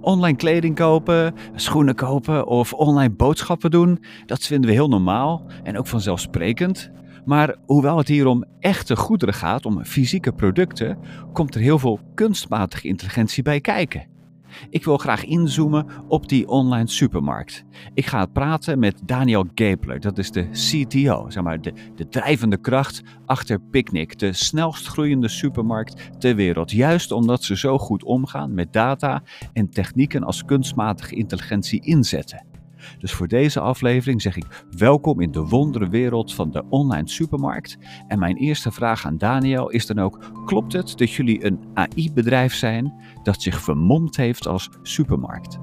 Online kleding kopen, schoenen kopen of online boodschappen doen, dat vinden we heel normaal en ook vanzelfsprekend. Maar hoewel het hier om echte goederen gaat, om fysieke producten, komt er heel veel kunstmatige intelligentie bij kijken. Ik wil graag inzoomen op die online supermarkt. Ik ga praten met Daniel Gabler, dat is de CTO, zeg maar de, de drijvende kracht achter Picnic, de snelst groeiende supermarkt ter wereld. Juist omdat ze zo goed omgaan met data en technieken als kunstmatige intelligentie inzetten. Dus voor deze aflevering zeg ik welkom in de wondere wereld van de online supermarkt. En mijn eerste vraag aan Daniel is dan ook: klopt het dat jullie een AI-bedrijf zijn dat zich vermomd heeft als supermarkt?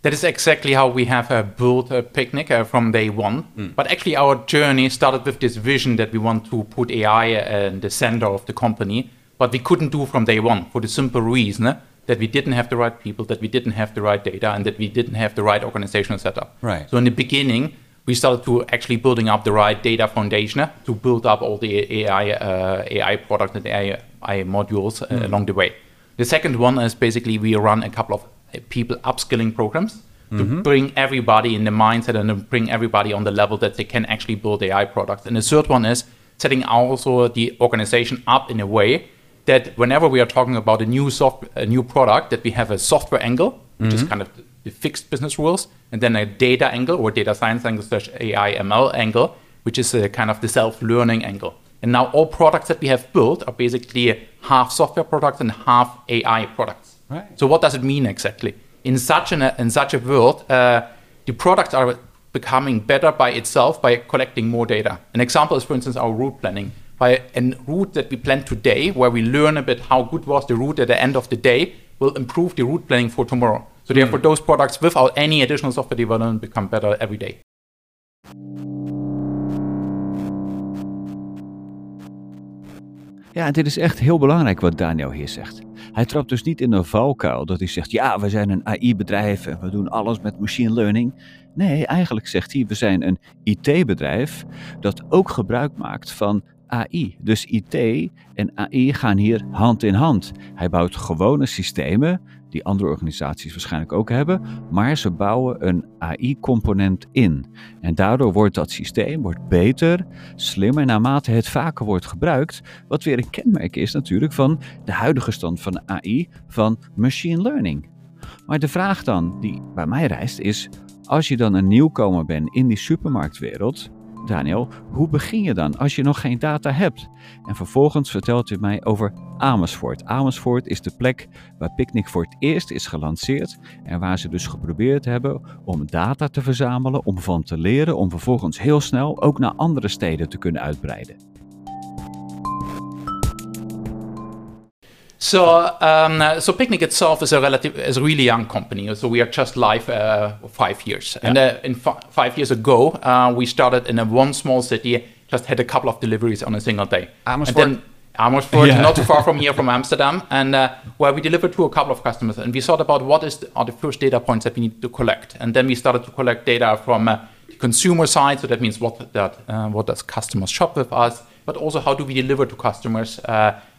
That is exactly how we have uh, built a picnic uh, from day one. Mm. But actually, our journey started with this vision that we want to put AI uh, in the center of the company. But we couldn't do from day one for the simple reason that we didn't have the right people, that we didn't have the right data, and that we didn't have the right organizational setup. Right. So in the beginning, we started to actually building up the right data foundation to build up all the AI uh, AI products and AI, AI modules uh, mm. along the way. The second one is basically we run a couple of uh, people upskilling programs to mm-hmm. bring everybody in the mindset and to bring everybody on the level that they can actually build AI products. And the third one is setting also the organization up in a way that whenever we are talking about a new soft, a new product, that we have a software angle, which mm-hmm. is kind of the fixed business rules, and then a data angle or data science angle slash AI ML angle, which is a kind of the self-learning angle. And now all products that we have built are basically half software products and half AI products. Right. So what does it mean exactly? In such an in such a world, uh, the products are becoming better by itself by collecting more data. An example is, for instance, our route planning by a route that we plan today, where we learn a bit how good was the route at the end of the day, will improve the route planning for tomorrow. So mm. therefore, those products without any additional software development become better every day. Ja, dit is echt heel belangrijk wat Daniel hier zegt. Hij trapt dus niet in een valkuil dat hij zegt: Ja, we zijn een AI-bedrijf en we doen alles met machine learning. Nee, eigenlijk zegt hij: We zijn een IT-bedrijf dat ook gebruik maakt van AI. Dus IT en AI gaan hier hand in hand. Hij bouwt gewone systemen, die andere organisaties waarschijnlijk ook hebben, maar ze bouwen een AI-component in. En daardoor wordt dat systeem wordt beter, slimmer naarmate het vaker wordt gebruikt. Wat weer een kenmerk is natuurlijk van de huidige stand van AI, van machine learning. Maar de vraag dan die bij mij rijst is: als je dan een nieuwkomer bent in die supermarktwereld, Daniel, hoe begin je dan als je nog geen data hebt? En vervolgens vertelt u mij over Amersfoort. Amersfoort is de plek waar Picnic voor het eerst is gelanceerd en waar ze dus geprobeerd hebben om data te verzamelen, om van te leren, om vervolgens heel snel ook naar andere steden te kunnen uitbreiden. So, um, so Picnic itself is a relative, is a really young company. So we are just live uh, five years. Yeah. And uh, in five years ago, uh, we started in a one small city, just had a couple of deliveries on a single day. Amersfoort. And then Amersfoort, yeah. not too far from here, from Amsterdam, and uh, where we delivered to a couple of customers. And we thought about what is the, are the first data points that we need to collect. And then we started to collect data from uh, the consumer side. So that means what that uh, what does customers shop with us, but also how do we deliver to customers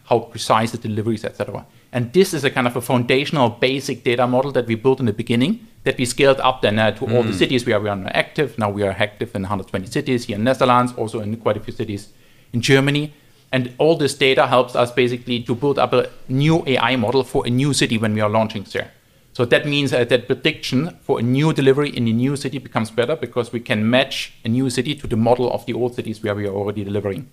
how precise the deliveries, etc. And this is a kind of a foundational basic data model that we built in the beginning that we scaled up then uh, to mm. all the mm. cities where we are active. Now we are active in 120 cities here in Netherlands, also in quite a few cities in Germany. And all this data helps us basically to build up a new AI model for a new city when we are launching there. So that means uh, that prediction for a new delivery in a new city becomes better because we can match a new city to the model of the old cities where we are already delivering.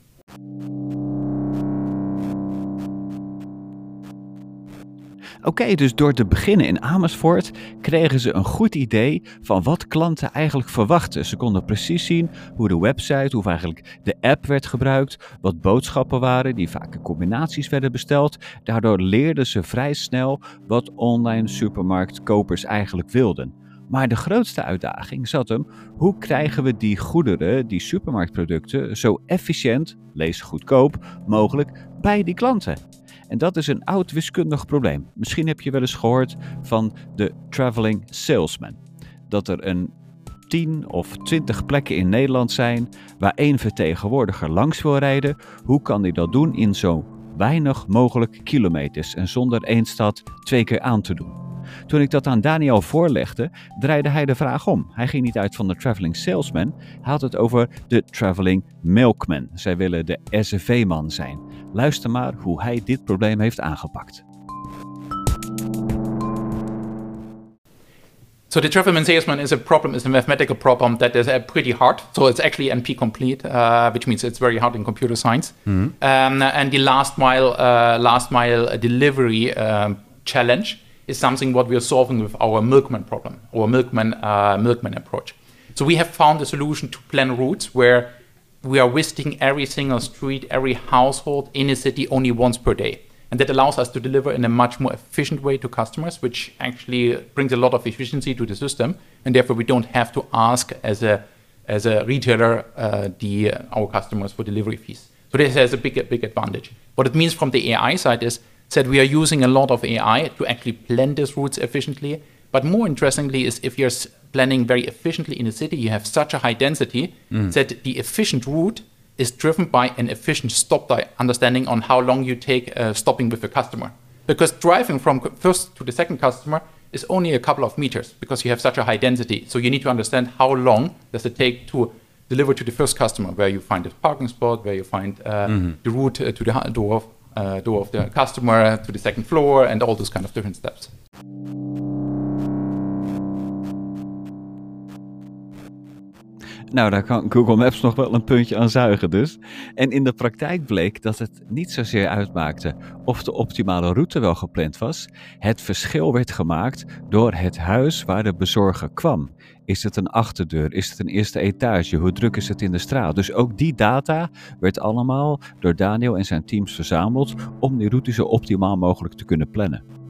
Oké, dus door te beginnen in Amersfoort kregen ze een goed idee van wat klanten eigenlijk verwachten. Ze konden precies zien hoe de website, hoe eigenlijk de app werd gebruikt, wat boodschappen waren die vaak in combinaties werden besteld. Daardoor leerden ze vrij snel wat online supermarktkopers eigenlijk wilden. Maar de grootste uitdaging zat hem: hoe krijgen we die goederen, die supermarktproducten, zo efficiënt, lees goedkoop, mogelijk bij die klanten? En dat is een oud wiskundig probleem. Misschien heb je wel eens gehoord van de traveling salesman. Dat er een 10 of 20 plekken in Nederland zijn waar één vertegenwoordiger langs wil rijden, hoe kan hij dat doen in zo weinig mogelijk kilometers en zonder één stad twee keer aan te doen? Toen ik dat aan Daniel voorlegde, draaide hij de vraag om. Hij ging niet uit van de traveling salesman, hij had het over de traveling milkman. Zij willen de SUV-man zijn. Luister maar hoe hij dit probleem heeft aangepakt. So the Travelman salesman is a problem, is a mathematical problem that is uh, pretty hard. So it's actually NP complete, uh, which means it's very hard in computer science. Mm-hmm. Um, and the last mile, uh, last mile delivery um, challenge is something what we are solving with our milkman problem, our milkman uh, milkman approach. So we have found a solution to plan routes where we are visiting every single street, every household in a city only once per day. And that allows us to deliver in a much more efficient way to customers, which actually brings a lot of efficiency to the system. And therefore, we don't have to ask as a as a retailer uh, the uh, our customers for delivery fees. So this has a big big advantage. What it means from the AI side is that we are using a lot of AI to actually plan these routes efficiently. But more interestingly is if you're planning very efficiently in a city, you have such a high density mm. that the efficient route is driven by an efficient stop understanding on how long you take uh, stopping with a customer. Because driving from first to the second customer is only a couple of meters because you have such a high density. So you need to understand how long does it take to deliver to the first customer, where you find a parking spot, where you find uh, mm-hmm. the route uh, to the door of, uh, door of the customer to the second floor, and all those kind of different steps. Nou, daar kan Google Maps nog wel een puntje aan zuigen dus. En in de praktijk bleek dat het niet zozeer uitmaakte of de optimale route wel gepland was. Het verschil werd gemaakt door het huis waar de bezorger kwam. Is het een achterdeur? Is het een eerste etage? Hoe druk is het in de straat? Dus ook die data werd allemaal door Daniel en zijn teams verzameld om die route zo optimaal mogelijk te kunnen plannen.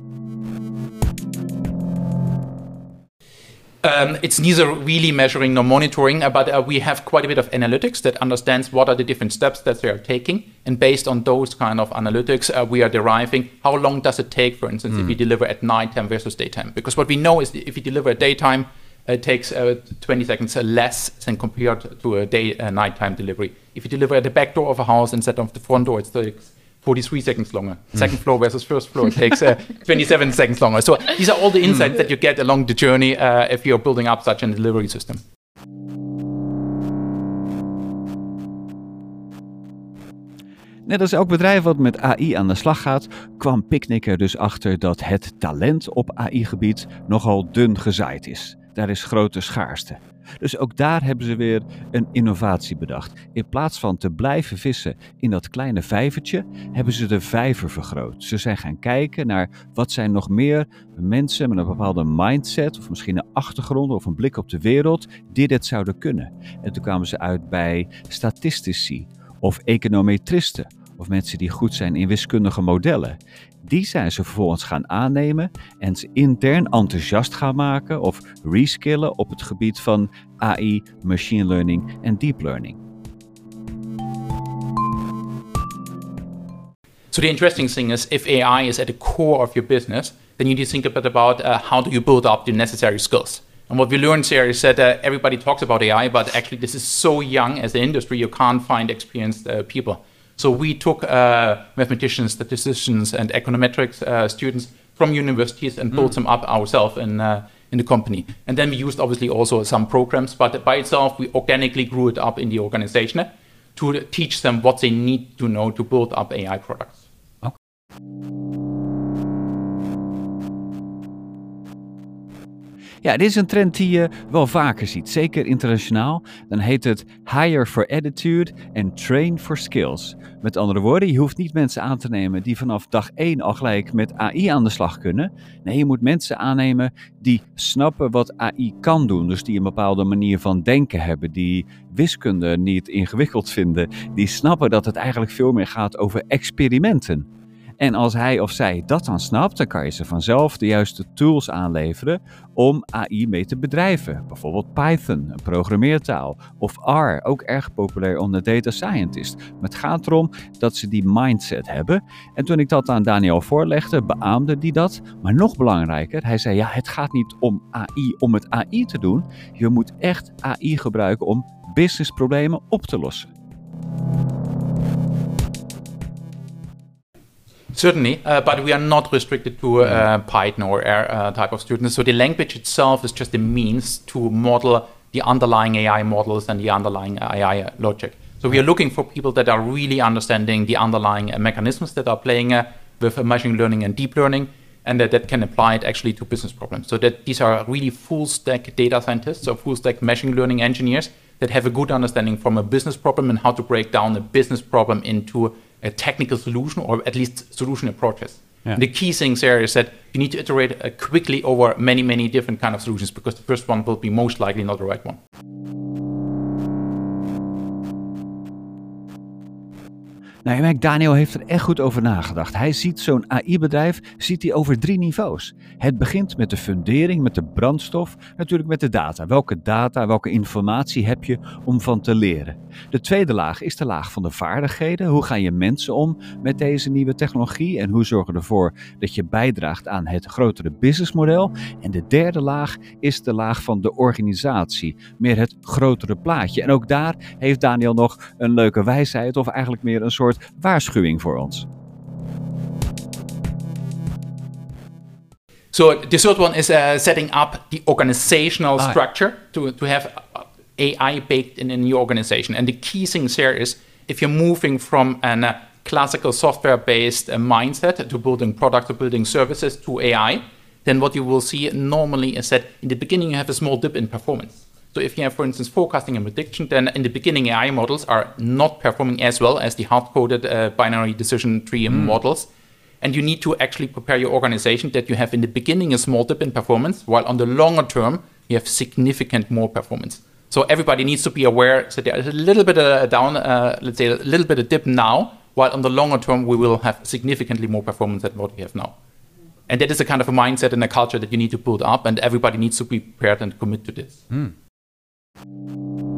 Um, it's neither really measuring nor monitoring, uh, but uh, we have quite a bit of analytics that understands what are the different steps that they are taking. And based on those kind of analytics, uh, we are deriving how long does it take, for instance, mm. if you hmm. deliver at nighttime versus daytime. Because what we know is if you deliver at daytime, it takes uh, 20 seconds less than compared to a day uh, nighttime delivery. If you deliver at the back door of a house instead of the front door, it takes 43 seconds longer. Hmm. Second floor versus first floor takes uh, 27 seconds longer. So these are all the insights that you get along the journey uh, if you're building up such a delivery system. Net als elk bedrijf wat met AI aan de slag gaat, kwam Picnic er dus achter dat het talent op AI-gebied nogal dun gezaaid is. Daar is grote schaarste. Dus ook daar hebben ze weer een innovatie bedacht. In plaats van te blijven vissen in dat kleine vijvertje, hebben ze de vijver vergroot. Ze zijn gaan kijken naar wat zijn nog meer mensen met een bepaalde mindset, of misschien een achtergrond of een blik op de wereld, die dit zouden kunnen. En toen kwamen ze uit bij statistici of econometristen of mensen die goed zijn in wiskundige modellen. Die zijn ze vervolgens gaan aannemen en ze intern enthousiast gaan maken of reskillen op het gebied van AI, machine learning en deep learning. So the interesting thing is, if AI is at the core of your business, then you need to think a bit about uh, how do you build up the necessary skills. And what we learned here is that uh, everybody talks about AI, but actually this is so young as an industry, you can't find experienced uh, people. So we took uh, mathematicians, statisticians, and econometrics uh, students from universities and built mm. them up ourselves in, uh, in the company. And then we used obviously also some programs, but by itself we organically grew it up in the organization to teach them what they need to know to build up AI products. Ja, dit is een trend die je wel vaker ziet, zeker internationaal. Dan heet het hire for attitude en train for skills. Met andere woorden, je hoeft niet mensen aan te nemen die vanaf dag 1 al gelijk met AI aan de slag kunnen. Nee, je moet mensen aannemen die snappen wat AI kan doen. Dus die een bepaalde manier van denken hebben, die wiskunde niet ingewikkeld vinden, die snappen dat het eigenlijk veel meer gaat over experimenten. En als hij of zij dat dan snapt, dan kan je ze vanzelf de juiste tools aanleveren om AI mee te bedrijven. Bijvoorbeeld Python, een programmeertaal, of R, ook erg populair onder data scientist. Maar het gaat erom dat ze die mindset hebben. En toen ik dat aan Daniel voorlegde, beaamde die dat. Maar nog belangrijker, hij zei ja, het gaat niet om AI om het AI te doen. Je moet echt AI gebruiken om businessproblemen op te lossen. Certainly, uh, but we are not restricted to uh, Python or R uh, type of students. So the language itself is just a means to model the underlying AI models and the underlying AI logic. So we are looking for people that are really understanding the underlying mechanisms that are playing with machine learning and deep learning, and that, that can apply it actually to business problems. So that these are really full stack data scientists or full stack machine learning engineers that have a good understanding from a business problem and how to break down a business problem into a technical solution or at least solution approaches. Yeah. The key things there is that you need to iterate uh, quickly over many, many different kind of solutions because the first one will be most likely not the right one. Nou, je merkt, Daniel heeft er echt goed over nagedacht. Hij ziet zo'n AI-bedrijf ziet hij over drie niveaus. Het begint met de fundering, met de brandstof, natuurlijk met de data. Welke data, welke informatie heb je om van te leren? De tweede laag is de laag van de vaardigheden. Hoe gaan je mensen om met deze nieuwe technologie en hoe zorgen ervoor dat je bijdraagt aan het grotere businessmodel? En de derde laag is de laag van de organisatie, meer het grotere plaatje. En ook daar heeft Daniel nog een leuke wijsheid of eigenlijk meer een soort waarschuwing voor ons. So the third one is uh, setting up the organizational ah. structure to, to have AI baked in, in your organization. And the key things here is if you're moving from a uh, classical software-based uh, mindset to building products or building services to AI, then what you will see normally is that in the beginning you have a small dip in performance. So if you have, for instance, forecasting and prediction, then in the beginning AI models are not performing as well as the hard-coded uh, binary decision tree mm. models. And you need to actually prepare your organization that you have in the beginning a small dip in performance, while on the longer term you have significant more performance. So everybody needs to be aware that there is a little bit of a down, uh, let's say a little bit of dip now, while on the longer term we will have significantly more performance than what we have now. And that is a kind of a mindset and a culture that you need to build up, and everybody needs to be prepared and commit to this. Mm you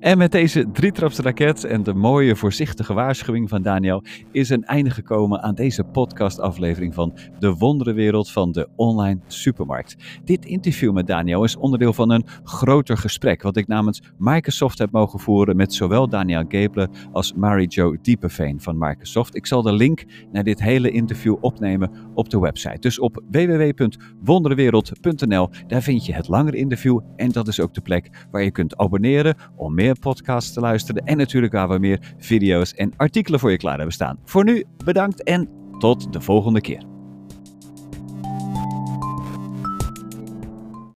En met deze drietrapsraket en de mooie voorzichtige waarschuwing van Daniel is een einde gekomen aan deze podcastaflevering van De Wonderenwereld van de Online Supermarkt. Dit interview met Daniel is onderdeel van een groter gesprek wat ik namens Microsoft heb mogen voeren met zowel Daniel Gable als Mary-Jo Diepeveen van Microsoft. Ik zal de link naar dit hele interview opnemen op de website. Dus op www.wonderenwereld.nl daar vind je het langere interview en dat is ook de plek waar je kunt abonneren om meer podcasts te luisteren en natuurlijk waar we meer video's en artikelen voor je klaar hebben staan. Voor nu bedankt en tot de volgende keer.